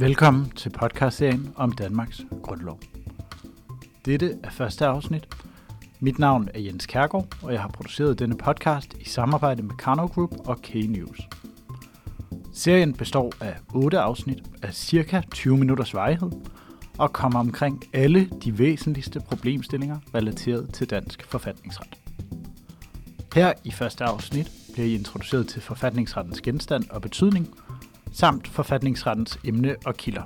Velkommen til podcastserien om Danmarks Grundlov. Dette er første afsnit. Mit navn er Jens Kærgaard, og jeg har produceret denne podcast i samarbejde med Karno Group og K-News. Serien består af 8 afsnit af cirka 20 minutters varighed og kommer omkring alle de væsentligste problemstillinger relateret til dansk forfatningsret. Her i første afsnit bliver I introduceret til forfatningsrettens genstand og betydning, samt forfatningsrettens emne og kilder.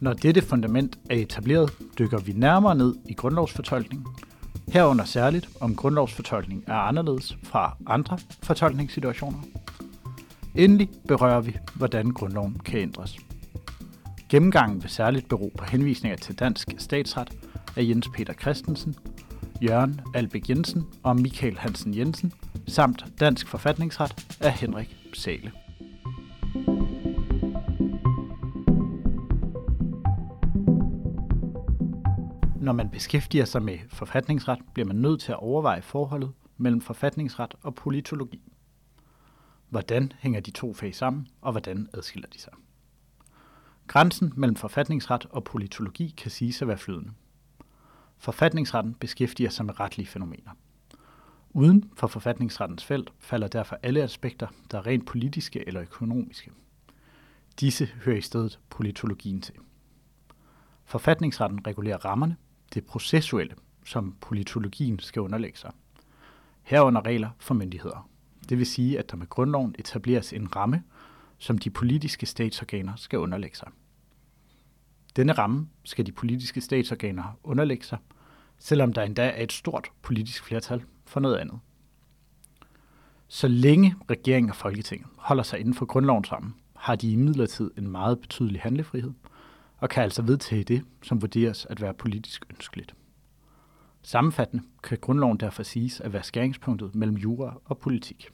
Når dette fundament er etableret, dykker vi nærmere ned i grundlovsfortolkning, herunder særligt om grundlovsfortolkning er anderledes fra andre fortolkningssituationer. Endelig berører vi, hvordan grundloven kan ændres. Gennemgangen vil særligt bero på henvisninger til dansk statsret af Jens Peter Christensen, Jørgen Albæk Jensen og Michael Hansen Jensen, samt dansk forfatningsret af Henrik Sale. Når man beskæftiger sig med forfatningsret, bliver man nødt til at overveje forholdet mellem forfatningsret og politologi. Hvordan hænger de to fag sammen, og hvordan adskiller de sig? Grænsen mellem forfatningsret og politologi kan siges at være flydende. Forfatningsretten beskæftiger sig med retlige fænomener. Uden for forfatningsrettens felt falder derfor alle aspekter, der er rent politiske eller økonomiske. Disse hører i stedet politologien til. Forfatningsretten regulerer rammerne, det processuelle, som politologien skal underlægge sig. Herunder regler for myndigheder. Det vil sige, at der med grundloven etableres en ramme, som de politiske statsorganer skal underlægge sig. Denne ramme skal de politiske statsorganer underlægge sig, selvom der endda er et stort politisk flertal for noget andet. Så længe regeringen og Folketinget holder sig inden for grundlovens ramme, har de imidlertid en meget betydelig handlefrihed, og kan altså vedtage det, som vurderes at være politisk ønskeligt. Sammenfattende kan grundloven derfor siges at være skæringspunktet mellem jura og politik.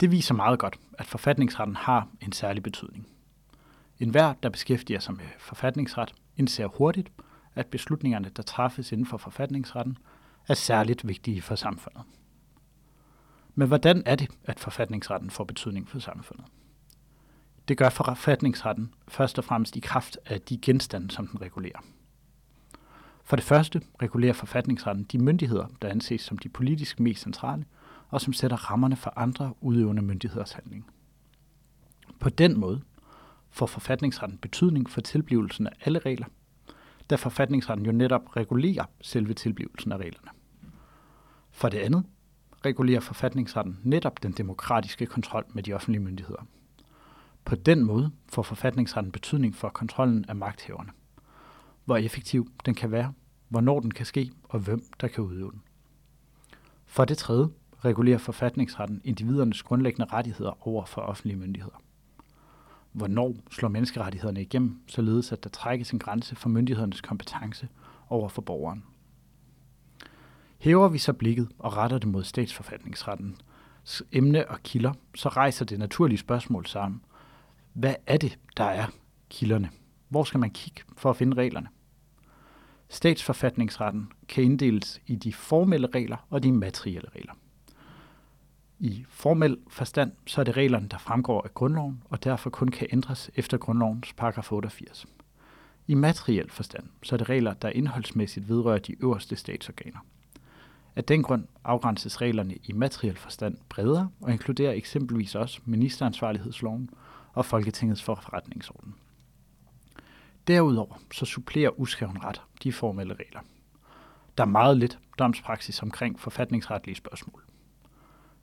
Det viser meget godt, at forfatningsretten har en særlig betydning. En hver, der beskæftiger sig med forfatningsret, indser hurtigt, at beslutningerne, der træffes inden for forfatningsretten, er særligt vigtige for samfundet. Men hvordan er det, at forfatningsretten får betydning for samfundet? Det gør forfatningsretten først og fremmest i kraft af de genstande, som den regulerer. For det første regulerer forfatningsretten de myndigheder, der anses som de politisk mest centrale, og som sætter rammerne for andre udøvende myndigheders handling. På den måde får forfatningsretten betydning for tilblivelsen af alle regler, da forfatningsretten jo netop regulerer selve tilblivelsen af reglerne. For det andet regulerer forfatningsretten netop den demokratiske kontrol med de offentlige myndigheder. På den måde får forfatningsretten betydning for kontrollen af magthaverne. Hvor effektiv den kan være, hvornår den kan ske og hvem der kan udøve den. For det tredje regulerer forfatningsretten individernes grundlæggende rettigheder over for offentlige myndigheder. Hvornår slår menneskerettighederne igennem, således at der trækkes en grænse for myndighedernes kompetence over for borgeren. Hæver vi så blikket og retter det mod statsforfatningsretten, emne og kilder, så rejser det naturlige spørgsmål sammen. Hvad er det, der er kilderne? Hvor skal man kigge for at finde reglerne? Statsforfatningsretten kan inddeles i de formelle regler og de materielle regler. I formel forstand så er det reglerne, der fremgår af grundloven, og derfor kun kan ændres efter grundlovens paragraf 88. I materiel forstand så er det regler, der indholdsmæssigt vedrører de øverste statsorganer. Af den grund afgrænses reglerne i materiel forstand bredere og inkluderer eksempelvis også ministeransvarlighedsloven og Folketingets forretningsorden. Derudover så supplerer uskreven ret de formelle regler. Der er meget lidt domspraksis omkring forfatningsretlige spørgsmål.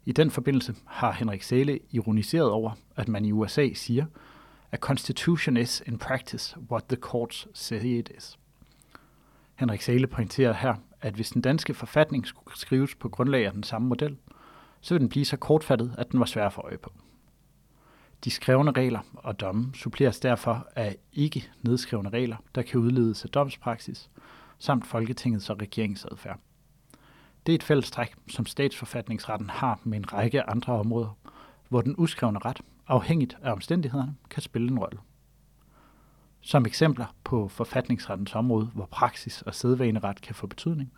I den forbindelse har Henrik Sæle ironiseret over, at man i USA siger, at Constitution is in practice what the courts say it is. Henrik Sæle pointerer her, at hvis den danske forfatning skulle skrives på grundlag af den samme model, så ville den blive så kortfattet, at den var svær at få øje på. De skrevne regler og domme suppleres derfor af ikke nedskrevne regler, der kan udledes af domspraksis, samt Folketingets og regeringsadfærd. Det er et fælles træk, som statsforfatningsretten har med en række andre områder, hvor den uskrevne ret, afhængigt af omstændighederne, kan spille en rolle. Som eksempler på forfatningsrettens område, hvor praksis og sædvaneret kan få betydning,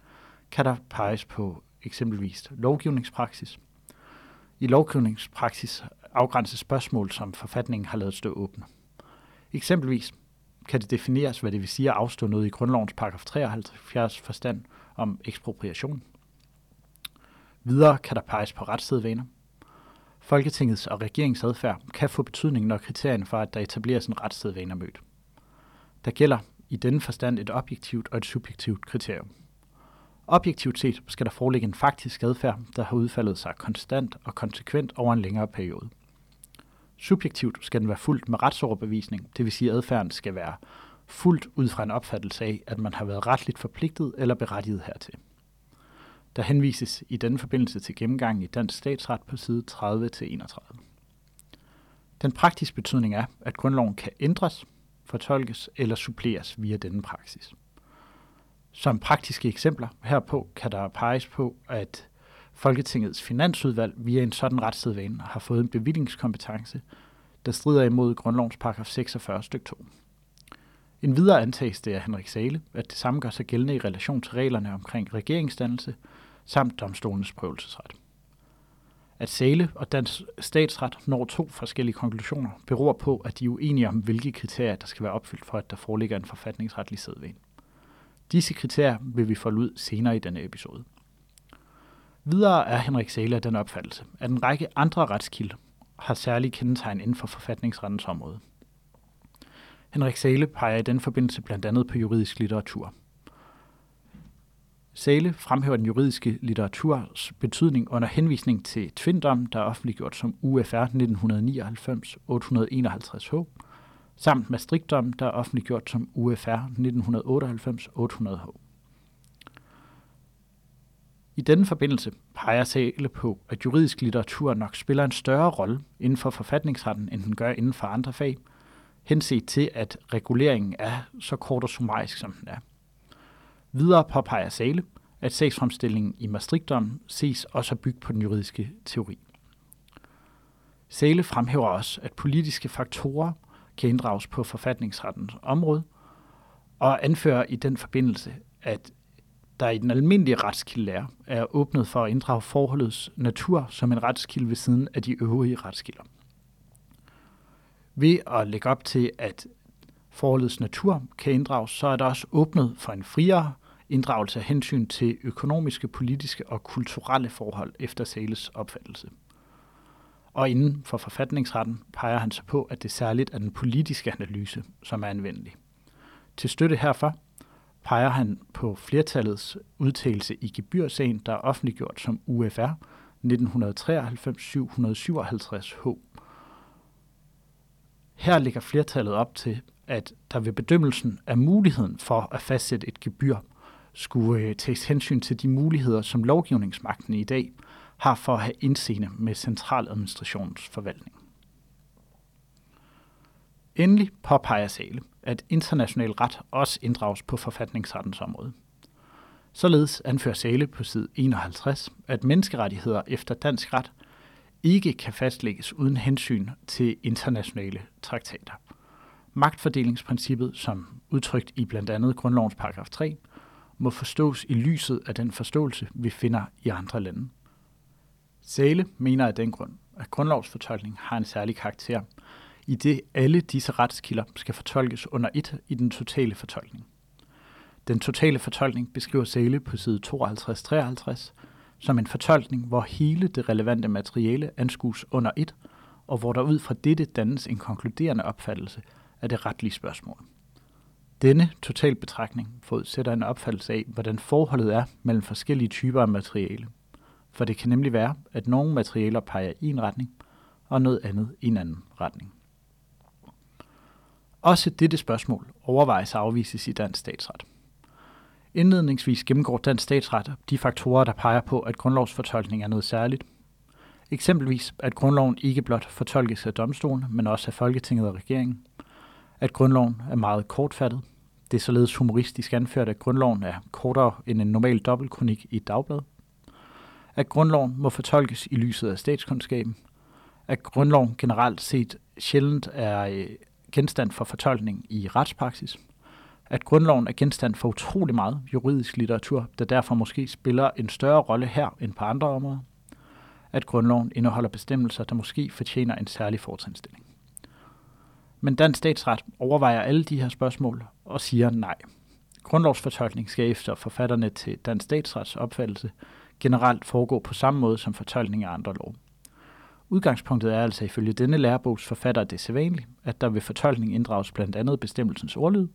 kan der peges på eksempelvis lovgivningspraksis. I lovgivningspraksis afgrænse spørgsmål, som forfatningen har lavet stå åbne. Eksempelvis kan det defineres, hvad det vil sige at afstå noget i grundlovens paragraf 73 forstand om ekspropriation. Videre kan der peges på retssædvaner. Folketingets og regeringens adfærd kan få betydning, når kriterierne for, at der etableres en retssædvane er mødt. Der gælder i denne forstand et objektivt og et subjektivt kriterium. Objektivt set skal der foreligge en faktisk adfærd, der har udfaldet sig konstant og konsekvent over en længere periode. Subjektivt skal den være fuldt med retsoverbevisning, det vil sige at adfærden skal være fuldt ud fra en opfattelse af, at man har været retligt forpligtet eller berettiget hertil. Der henvises i denne forbindelse til gennemgangen i dansk statsret på side 30-31. Den praktiske betydning er, at grundloven kan ændres, fortolkes eller suppleres via denne praksis. Som praktiske eksempler herpå kan der peges på, at Folketingets finansudvalg via en sådan retssædvane har fået en bevillingskompetence, der strider imod grundlovens paragraf 46 stk. 2. En videre antages det af Henrik Sale, at det samme gør sig gældende i relation til reglerne omkring regeringsdannelse samt domstolens prøvelsesret. At Sale og dansk statsret når to forskellige konklusioner beror på, at de er uenige om, hvilke kriterier, der skal være opfyldt for, at der foreligger en forfatningsretlig sædvane. Disse kriterier vil vi folde ud senere i denne episode. Videre er Henrik Sæle af den opfattelse, at en række andre retskilder har særlige kendetegn inden for forfatningsrettens område. Henrik Sæle peger i den forbindelse blandt andet på juridisk litteratur. Sæle fremhæver den juridiske litteraturs betydning under henvisning til Tvindom, der er offentliggjort som UFR 1999-851H, samt Maastrichtdom, der er offentliggjort som UFR 1998-800H. I denne forbindelse peger Sale på, at juridisk litteratur nok spiller en større rolle inden for forfatningsretten, end den gør inden for andre fag, henset til, at reguleringen er så kort og summarisk, som den er. Videre påpeger Sale, at sagsfremstillingen i Maastrichtdom ses også bygget på den juridiske teori. Sale fremhæver også, at politiske faktorer kan inddrages på forfatningsrettens område, og anfører i den forbindelse, at der i den almindelige retskildelære er åbnet for at inddrage forholdets natur som en retskilde ved siden af de øvrige retskilder. Ved at lægge op til, at forholdets natur kan inddrages, så er der også åbnet for en friere inddragelse af hensyn til økonomiske, politiske og kulturelle forhold efter Sales opfattelse. Og inden for forfatningsretten peger han sig på, at det særligt er den politiske analyse, som er anvendelig. Til støtte herfor peger han på flertallets udtalelse i gebyrsagen, der er offentliggjort som UFR 1993-757H. Her ligger flertallet op til, at der ved bedømmelsen af muligheden for at fastsætte et gebyr skulle øh, tages hensyn til de muligheder, som lovgivningsmagten i dag har for at have indseende med centraladministrationsforvaltning. Endelig påpeger Sale, at international ret også inddrages på forfatningsrettens område. Således anfører Sale på side 51, at menneskerettigheder efter dansk ret ikke kan fastlægges uden hensyn til internationale traktater. Magtfordelingsprincippet, som udtrykt i blandt andet grundlovens paragraf 3, må forstås i lyset af den forståelse, vi finder i andre lande. Sale mener af den grund, at grundlovsfortolkning har en særlig karakter, i det alle disse retskilder skal fortolkes under et i den totale fortolkning. Den totale fortolkning beskriver Sale på side 52-53 som en fortolkning, hvor hele det relevante materiale anskues under et, og hvor der ud fra dette dannes en konkluderende opfattelse af det retlige spørgsmål. Denne totalbetragtning forudsætter en opfattelse af, hvordan forholdet er mellem forskellige typer af materiale. For det kan nemlig være, at nogle materialer peger i en retning, og noget andet i en anden retning. Også dette spørgsmål overvejes at afvises i dansk statsret. Indledningsvis gennemgår dansk statsret de faktorer, der peger på, at grundlovsfortolkning er noget særligt. Eksempelvis, at grundloven ikke blot fortolkes af domstolen, men også af Folketinget og regeringen. At grundloven er meget kortfattet. Det er således humoristisk anført, at grundloven er kortere end en normal dobbeltkronik i et dagblad. At grundloven må fortolkes i lyset af statskundskaben. At grundloven generelt set sjældent er øh, genstand for fortolkning i retspraksis, at grundloven er genstand for utrolig meget juridisk litteratur, der derfor måske spiller en større rolle her end på andre områder, at grundloven indeholder bestemmelser, der måske fortjener en særlig fortrinsstilling. Men dansk statsret overvejer alle de her spørgsmål og siger nej. Grundlovsfortolkning skal efter forfatterne til dansk statsrets opfattelse generelt foregå på samme måde som fortolkning af andre lov. Udgangspunktet er altså ifølge denne lærebogs forfatter det sædvanligt, at der ved fortolkning inddrages blandt andet bestemmelsens ordlyd,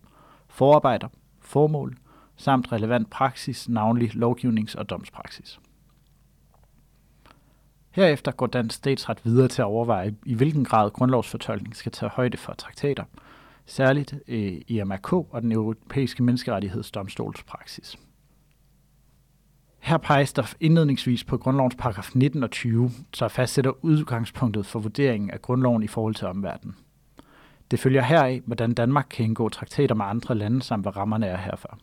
forarbejder, formål samt relevant praksis, navnlig lovgivnings- og domspraksis. Herefter går dansk statsret videre til at overveje, i hvilken grad grundlovsfortolkning skal tage højde for traktater, særligt øh, EMRK og den europæiske menneskerettighedsdomstols praksis. Her peges der indledningsvis på grundlovens paragraf 19 og 20, der fastsætter udgangspunktet for vurderingen af grundloven i forhold til omverdenen. Det følger heraf, hvordan Danmark kan indgå traktater med andre lande, samt hvad rammerne er herfor.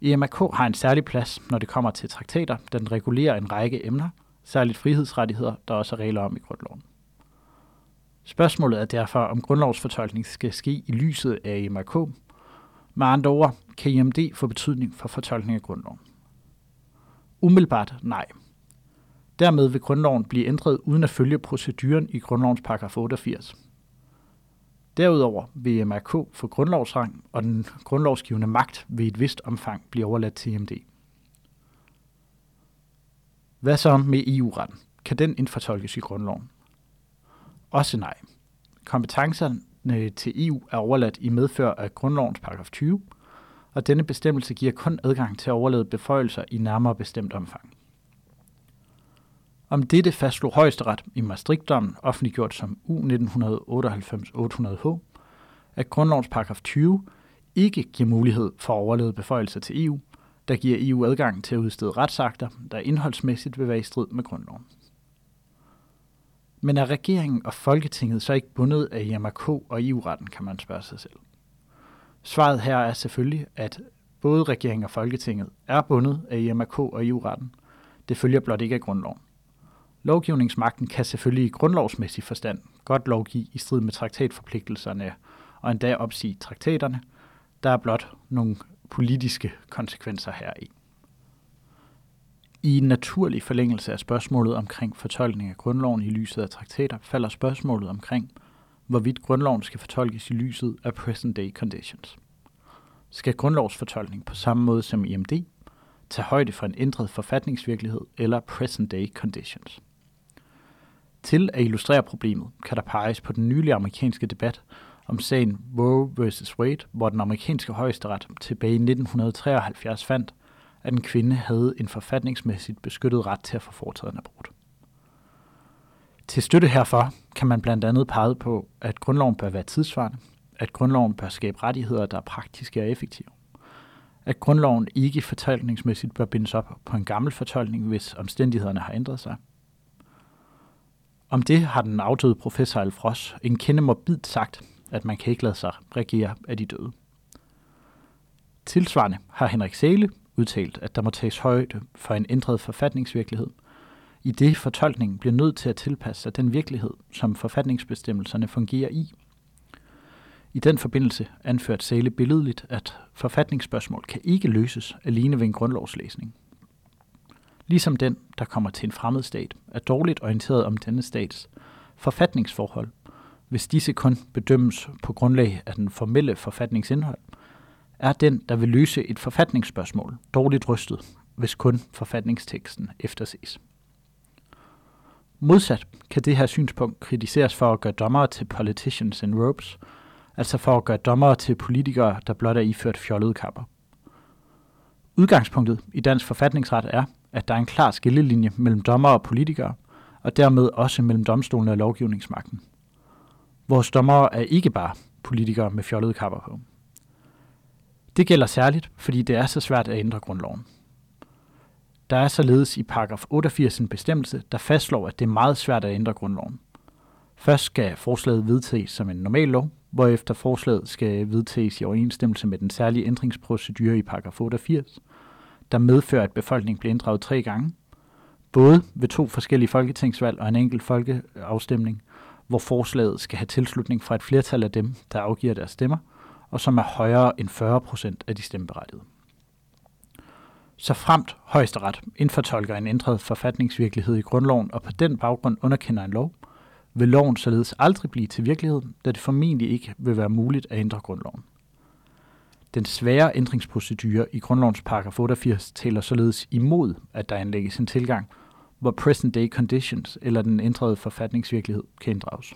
EMRK har en særlig plads, når det kommer til traktater, da den regulerer en række emner, særligt frihedsrettigheder, der også er regler om i grundloven. Spørgsmålet er derfor, om grundlovsfortolkning skal ske i lyset af EMRK. Med andre ord, kan IMD få betydning for fortolkning af grundloven? Umiddelbart nej. Dermed vil grundloven blive ændret uden at følge proceduren i grundlovens paragraf 88. Derudover vil MRK få grundlovsrang, og den grundlovsgivende magt vil i et vist omfang blive overladt til MD. Hvad så med EU-retten? Kan den indfortolkes i grundloven? Også nej. Kompetencerne til EU er overladt i medfør af grundlovens paragraf 20, og denne bestemmelse giver kun adgang til overlevede beføjelser i nærmere bestemt omfang. Om dette fastslog højesteret i Maastricht-dommen, offentliggjort som U 1998-800H, at grundlovens paragraf 20 ikke giver mulighed for overlevede beføjelser til EU, der giver EU adgang til at udstede retsakter, der indholdsmæssigt vil være i strid med grundloven. Men er regeringen og Folketinget så ikke bundet af IMRK og EU-retten, kan man spørge sig selv. Svaret her er selvfølgelig, at både regeringen og Folketinget er bundet af IMRK og EU-retten. Det følger blot ikke af grundloven. Lovgivningsmagten kan selvfølgelig i grundlovsmæssig forstand godt lovgive i strid med traktatforpligtelserne og endda opsige traktaterne. Der er blot nogle politiske konsekvenser heri. I en naturlig forlængelse af spørgsmålet omkring fortolkning af grundloven i lyset af traktater, falder spørgsmålet omkring, hvorvidt grundloven skal fortolkes i lyset af present day conditions. Skal grundlovsfortolkning på samme måde som IMD tage højde for en ændret forfatningsvirkelighed eller present day conditions? Til at illustrere problemet kan der peges på den nylige amerikanske debat om sagen Roe vs. Wade, hvor den amerikanske højesteret tilbage i 1973 fandt, at en kvinde havde en forfatningsmæssigt beskyttet ret til at få foretaget en abort. Til støtte herfor kan man blandt andet pege på, at grundloven bør være tidsvarende, at grundloven bør skabe rettigheder, der er praktiske og effektive, at grundloven ikke fortolkningsmæssigt bør bindes op på en gammel fortolkning, hvis omstændighederne har ændret sig. Om det har den afdøde professor Alfros en kende morbid sagt, at man kan ikke lade sig regere af de døde. Tilsvarende har Henrik Sæle udtalt, at der må tages højde for en ændret forfatningsvirkelighed, i det fortolkningen bliver nødt til at tilpasse sig den virkelighed, som forfatningsbestemmelserne fungerer i. I den forbindelse anført Sæle billedligt, at forfatningsspørgsmål kan ikke løses alene ved en grundlovslæsning. Ligesom den, der kommer til en fremmed stat, er dårligt orienteret om denne stats forfatningsforhold, hvis disse kun bedømmes på grundlag af den formelle forfatningsindhold, er den, der vil løse et forfatningsspørgsmål, dårligt rystet, hvis kun forfatningsteksten efterses. Modsat kan det her synspunkt kritiseres for at gøre dommere til politicians in robes, altså for at gøre dommere til politikere, der blot er iført fjollede kapper. Udgangspunktet i dansk forfatningsret er, at der er en klar skillelinje mellem dommere og politikere, og dermed også mellem domstolene og lovgivningsmagten. Vores dommere er ikke bare politikere med fjollede kapper på. Det gælder særligt, fordi det er så svært at ændre grundloven. Der er således i paragraf 88 en bestemmelse, der fastslår, at det er meget svært at ændre grundloven. Først skal forslaget vedtages som en normal lov, hvorefter forslaget skal vedtages i overensstemmelse med den særlige ændringsprocedure i paragraf 88, der medfører, at befolkningen bliver inddraget tre gange, både ved to forskellige folketingsvalg og en enkelt folkeafstemning, hvor forslaget skal have tilslutning fra et flertal af dem, der afgiver deres stemmer, og som er højere end 40 procent af de stemmeberettigede. Så fremt højesteret indfortolker en ændret forfatningsvirkelighed i grundloven og på den baggrund underkender en lov, vil loven således aldrig blive til virkelighed, da det formentlig ikke vil være muligt at ændre grundloven. Den svære ændringsprocedure i grundlovens paragraf 88 taler således imod, at der anlægges en tilgang, hvor present day conditions eller den ændrede forfatningsvirkelighed kan inddrages.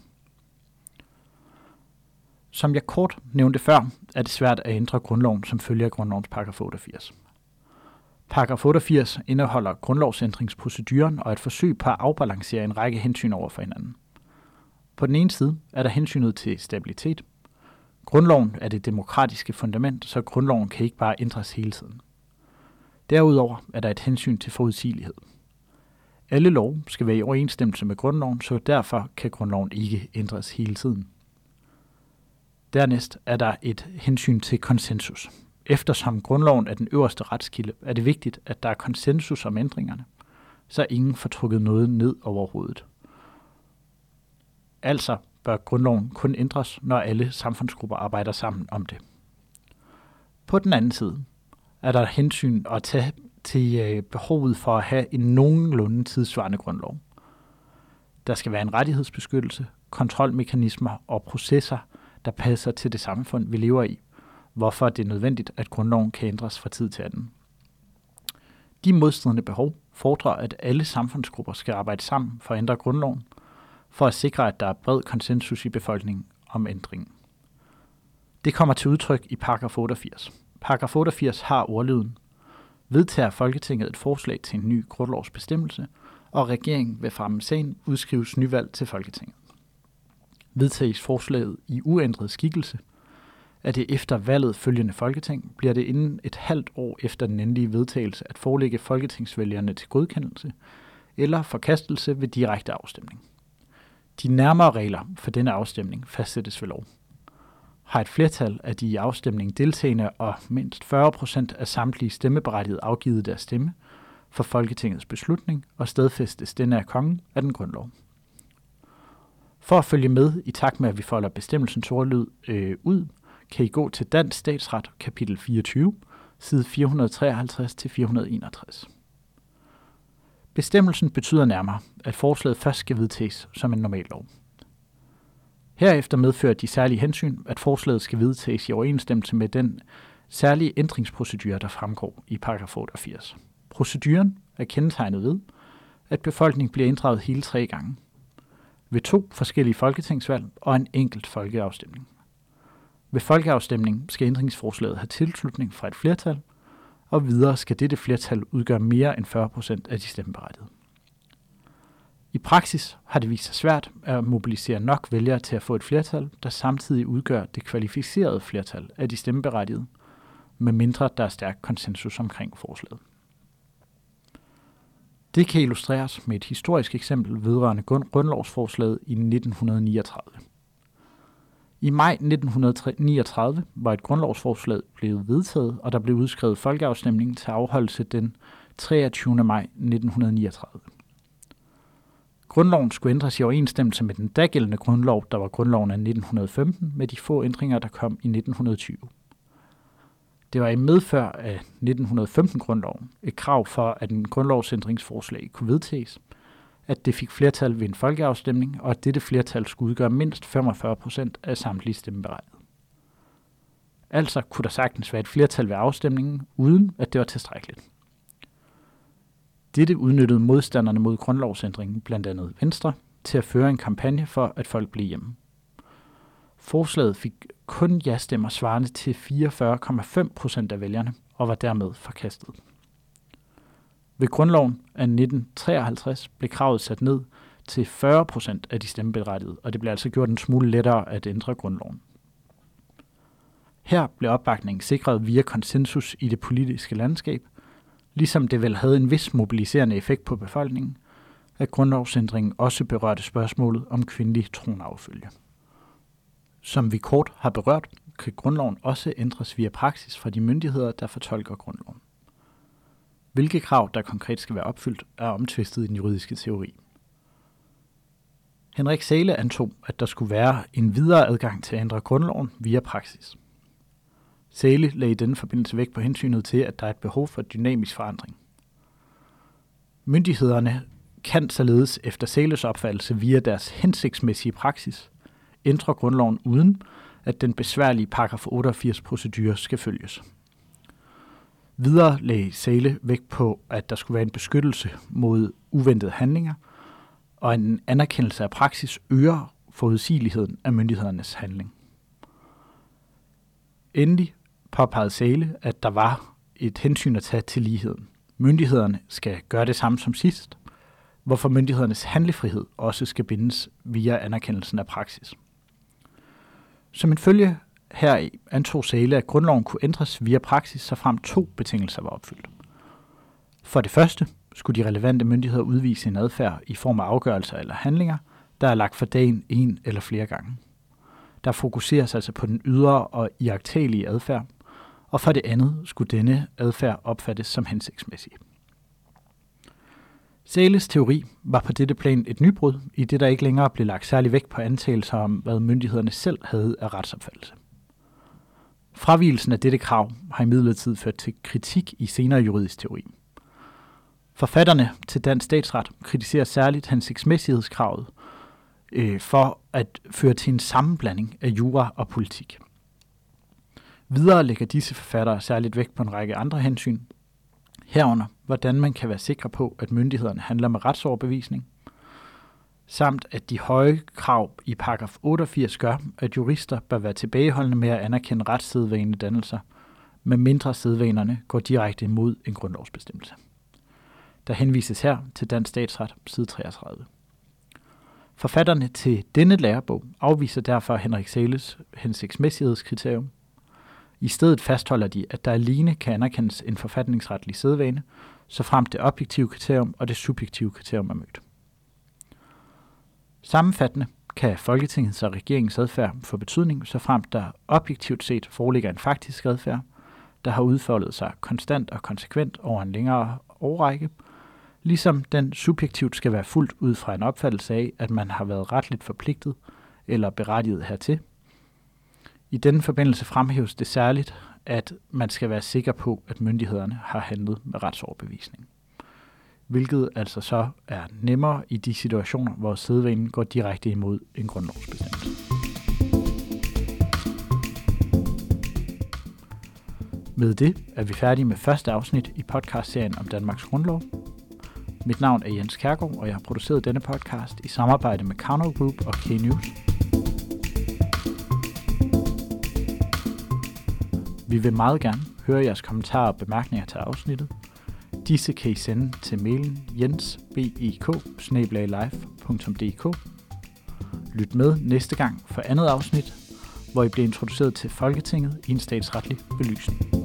Som jeg kort nævnte før, er det svært at ændre grundloven som følge af grundlovens paragraf 88. Paragraf 88 indeholder grundlovsændringsproceduren og et forsøg på at afbalancere en række hensyn over for hinanden. På den ene side er der hensynet til stabilitet. Grundloven er det demokratiske fundament, så grundloven kan ikke bare ændres hele tiden. Derudover er der et hensyn til forudsigelighed. Alle lov skal være i overensstemmelse med grundloven, så derfor kan grundloven ikke ændres hele tiden. Dernæst er der et hensyn til konsensus. Eftersom grundloven er den øverste retskilde, er det vigtigt, at der er konsensus om ændringerne, så ingen får trukket noget ned over hovedet. Altså bør grundloven kun ændres, når alle samfundsgrupper arbejder sammen om det. På den anden side er der hensyn at tage til øh, behovet for at have en nogenlunde tidsvarende grundlov. Der skal være en rettighedsbeskyttelse, kontrolmekanismer og processer, der passer til det samfund, vi lever i, hvorfor det er nødvendigt, at grundloven kan ændres fra tid til anden. De modstridende behov fordrer, at alle samfundsgrupper skal arbejde sammen for at ændre grundloven, for at sikre, at der er bred konsensus i befolkningen om ændringen. Det kommer til udtryk i paragraf 88. Paragraf 88 har ordlyden. Vedtager Folketinget et forslag til en ny grundlovsbestemmelse, og regeringen vil fremme sagen udskrives nyvalg til Folketinget. Vedtages forslaget i uændret skikkelse, at det efter valget følgende Folketing bliver det inden et halvt år efter den endelige vedtagelse at forelægge folketingsvælgerne til godkendelse eller forkastelse ved direkte afstemning. De nærmere regler for denne afstemning fastsættes ved lov. Har et flertal af de i afstemningen deltagende og mindst 40 procent af samtlige stemmeberettigede afgivet deres stemme for Folketingets beslutning og stedfæstes denne af kongen af den grundlov. For at følge med i takt med, at vi folder bestemmelsen ordlyd øh, ud, kan I gå til Dansk Statsret, kapitel 24, side 453-461. Bestemmelsen betyder nærmere, at forslaget først skal vedtages som en normal lov. Herefter medfører de særlige hensyn, at forslaget skal vedtages i overensstemmelse med den særlige ændringsprocedure, der fremgår i paragraf 88. Proceduren er kendetegnet ved, at befolkningen bliver inddraget hele tre gange. Ved to forskellige folketingsvalg og en enkelt folkeafstemning. Ved folkeafstemning skal ændringsforslaget have tilslutning fra et flertal, og videre skal dette flertal udgøre mere end 40 procent af de stemmeberettigede. I praksis har det vist sig svært at mobilisere nok vælgere til at få et flertal, der samtidig udgør det kvalificerede flertal af de stemmeberettigede, medmindre der er stærk konsensus omkring forslaget. Det kan illustreres med et historisk eksempel vedrørende grundlovsforslaget i 1939. I maj 1939 var et grundlovsforslag blevet vedtaget, og der blev udskrevet folkeafstemning til afholdelse den 23. maj 1939. Grundloven skulle ændres i overensstemmelse med den dagældende grundlov, der var grundloven af 1915, med de få ændringer, der kom i 1920. Det var i medfør af 1915-grundloven et krav for, at en grundlovsændringsforslag kunne vedtages, at det fik flertal ved en folkeafstemning, og at dette flertal skulle udgøre mindst 45 procent af samtlige stemmeberettigede. Altså kunne der sagtens være et flertal ved afstemningen, uden at det var tilstrækkeligt. Dette udnyttede modstanderne mod grundlovsændringen, blandt andet Venstre, til at føre en kampagne for, at folk blev hjemme. Forslaget fik kun ja-stemmer svarende til 44,5 procent af vælgerne og var dermed forkastet. Ved grundloven af 1953 blev kravet sat ned til 40 procent af de stemmeberettigede, og det blev altså gjort en smule lettere at ændre grundloven. Her blev opbakningen sikret via konsensus i det politiske landskab, ligesom det vel havde en vis mobiliserende effekt på befolkningen, at grundlovsændringen også berørte spørgsmålet om kvindelig tronaffølge. Som vi kort har berørt, kan grundloven også ændres via praksis fra de myndigheder, der fortolker grundloven. Hvilke krav, der konkret skal være opfyldt, er omtvistet i den juridiske teori. Henrik Sæle antog, at der skulle være en videre adgang til at ændre grundloven via praksis. Sæle lagde i denne forbindelse vægt på hensynet til, at der er et behov for dynamisk forandring. Myndighederne kan således efter Sæles opfattelse via deres hensigtsmæssige praksis ændre grundloven uden, at den besværlige paragraf 88 procedurer skal følges. Videre lagde Sale vægt på, at der skulle være en beskyttelse mod uventede handlinger, og en anerkendelse af praksis øger forudsigeligheden af myndighedernes handling. Endelig påpegede Sale, at der var et hensyn at tage til ligheden. Myndighederne skal gøre det samme som sidst, hvorfor myndighedernes handlefrihed også skal bindes via anerkendelsen af praksis. Som en følge her antog Sæle, at grundloven kunne ændres via praksis, så frem to betingelser var opfyldt. For det første skulle de relevante myndigheder udvise en adfærd i form af afgørelser eller handlinger, der er lagt for dagen en eller flere gange. Der fokuseres altså på den ydre og iagtagelige adfærd, og for det andet skulle denne adfærd opfattes som hensigtsmæssig. Sæles teori var på dette plan et nybrud, i det der ikke længere blev lagt særlig vægt på antagelser om, hvad myndighederne selv havde af retsopfattelse. Fravielsen af dette krav har imidlertid ført til kritik i senere juridisk teori. Forfatterne til dansk statsret kritiserer særligt hensigtsmæssighedskravet øh, for at føre til en sammenblanding af jura og politik. Videre lægger disse forfattere særligt vægt på en række andre hensyn, herunder hvordan man kan være sikker på, at myndighederne handler med retsoverbevisning, samt at de høje krav i paragraf 88 gør, at jurister bør være tilbageholdende med at anerkende retssædvane dannelser, med mindre sædvanerne går direkte imod en grundlovsbestemmelse. Der henvises her til Dansk Statsret, side 33. Forfatterne til denne lærebog afviser derfor Henrik Sales hensigtsmæssighedskriterium. I stedet fastholder de, at der alene kan anerkendes en forfatningsretlig sædvane, så frem det objektive kriterium og det subjektive kriterium er mødt. Sammenfattende kan Folketingets og regeringens adfærd få betydning, så frem der objektivt set foreligger en faktisk adfærd, der har udfoldet sig konstant og konsekvent over en længere årrække, ligesom den subjektivt skal være fuldt ud fra en opfattelse af, at man har været retligt forpligtet eller berettiget hertil. I denne forbindelse fremhæves det særligt, at man skal være sikker på, at myndighederne har handlet med retsoverbevisning. Hvilket altså så er nemmere i de situationer, hvor sædvanen går direkte imod en grundlovsbestemmelse. Med det er vi færdige med første afsnit i podcastserien om Danmarks Grundlov. Mit navn er Jens Kærgaard, og jeg har produceret denne podcast i samarbejde med Counter Group og K-News. Vi vil meget gerne høre jeres kommentarer og bemærkninger til afsnittet. Disse kan I sende til mailen jensbek e Lyt med næste gang for andet afsnit, hvor I bliver introduceret til Folketinget i en statsretlig belysning.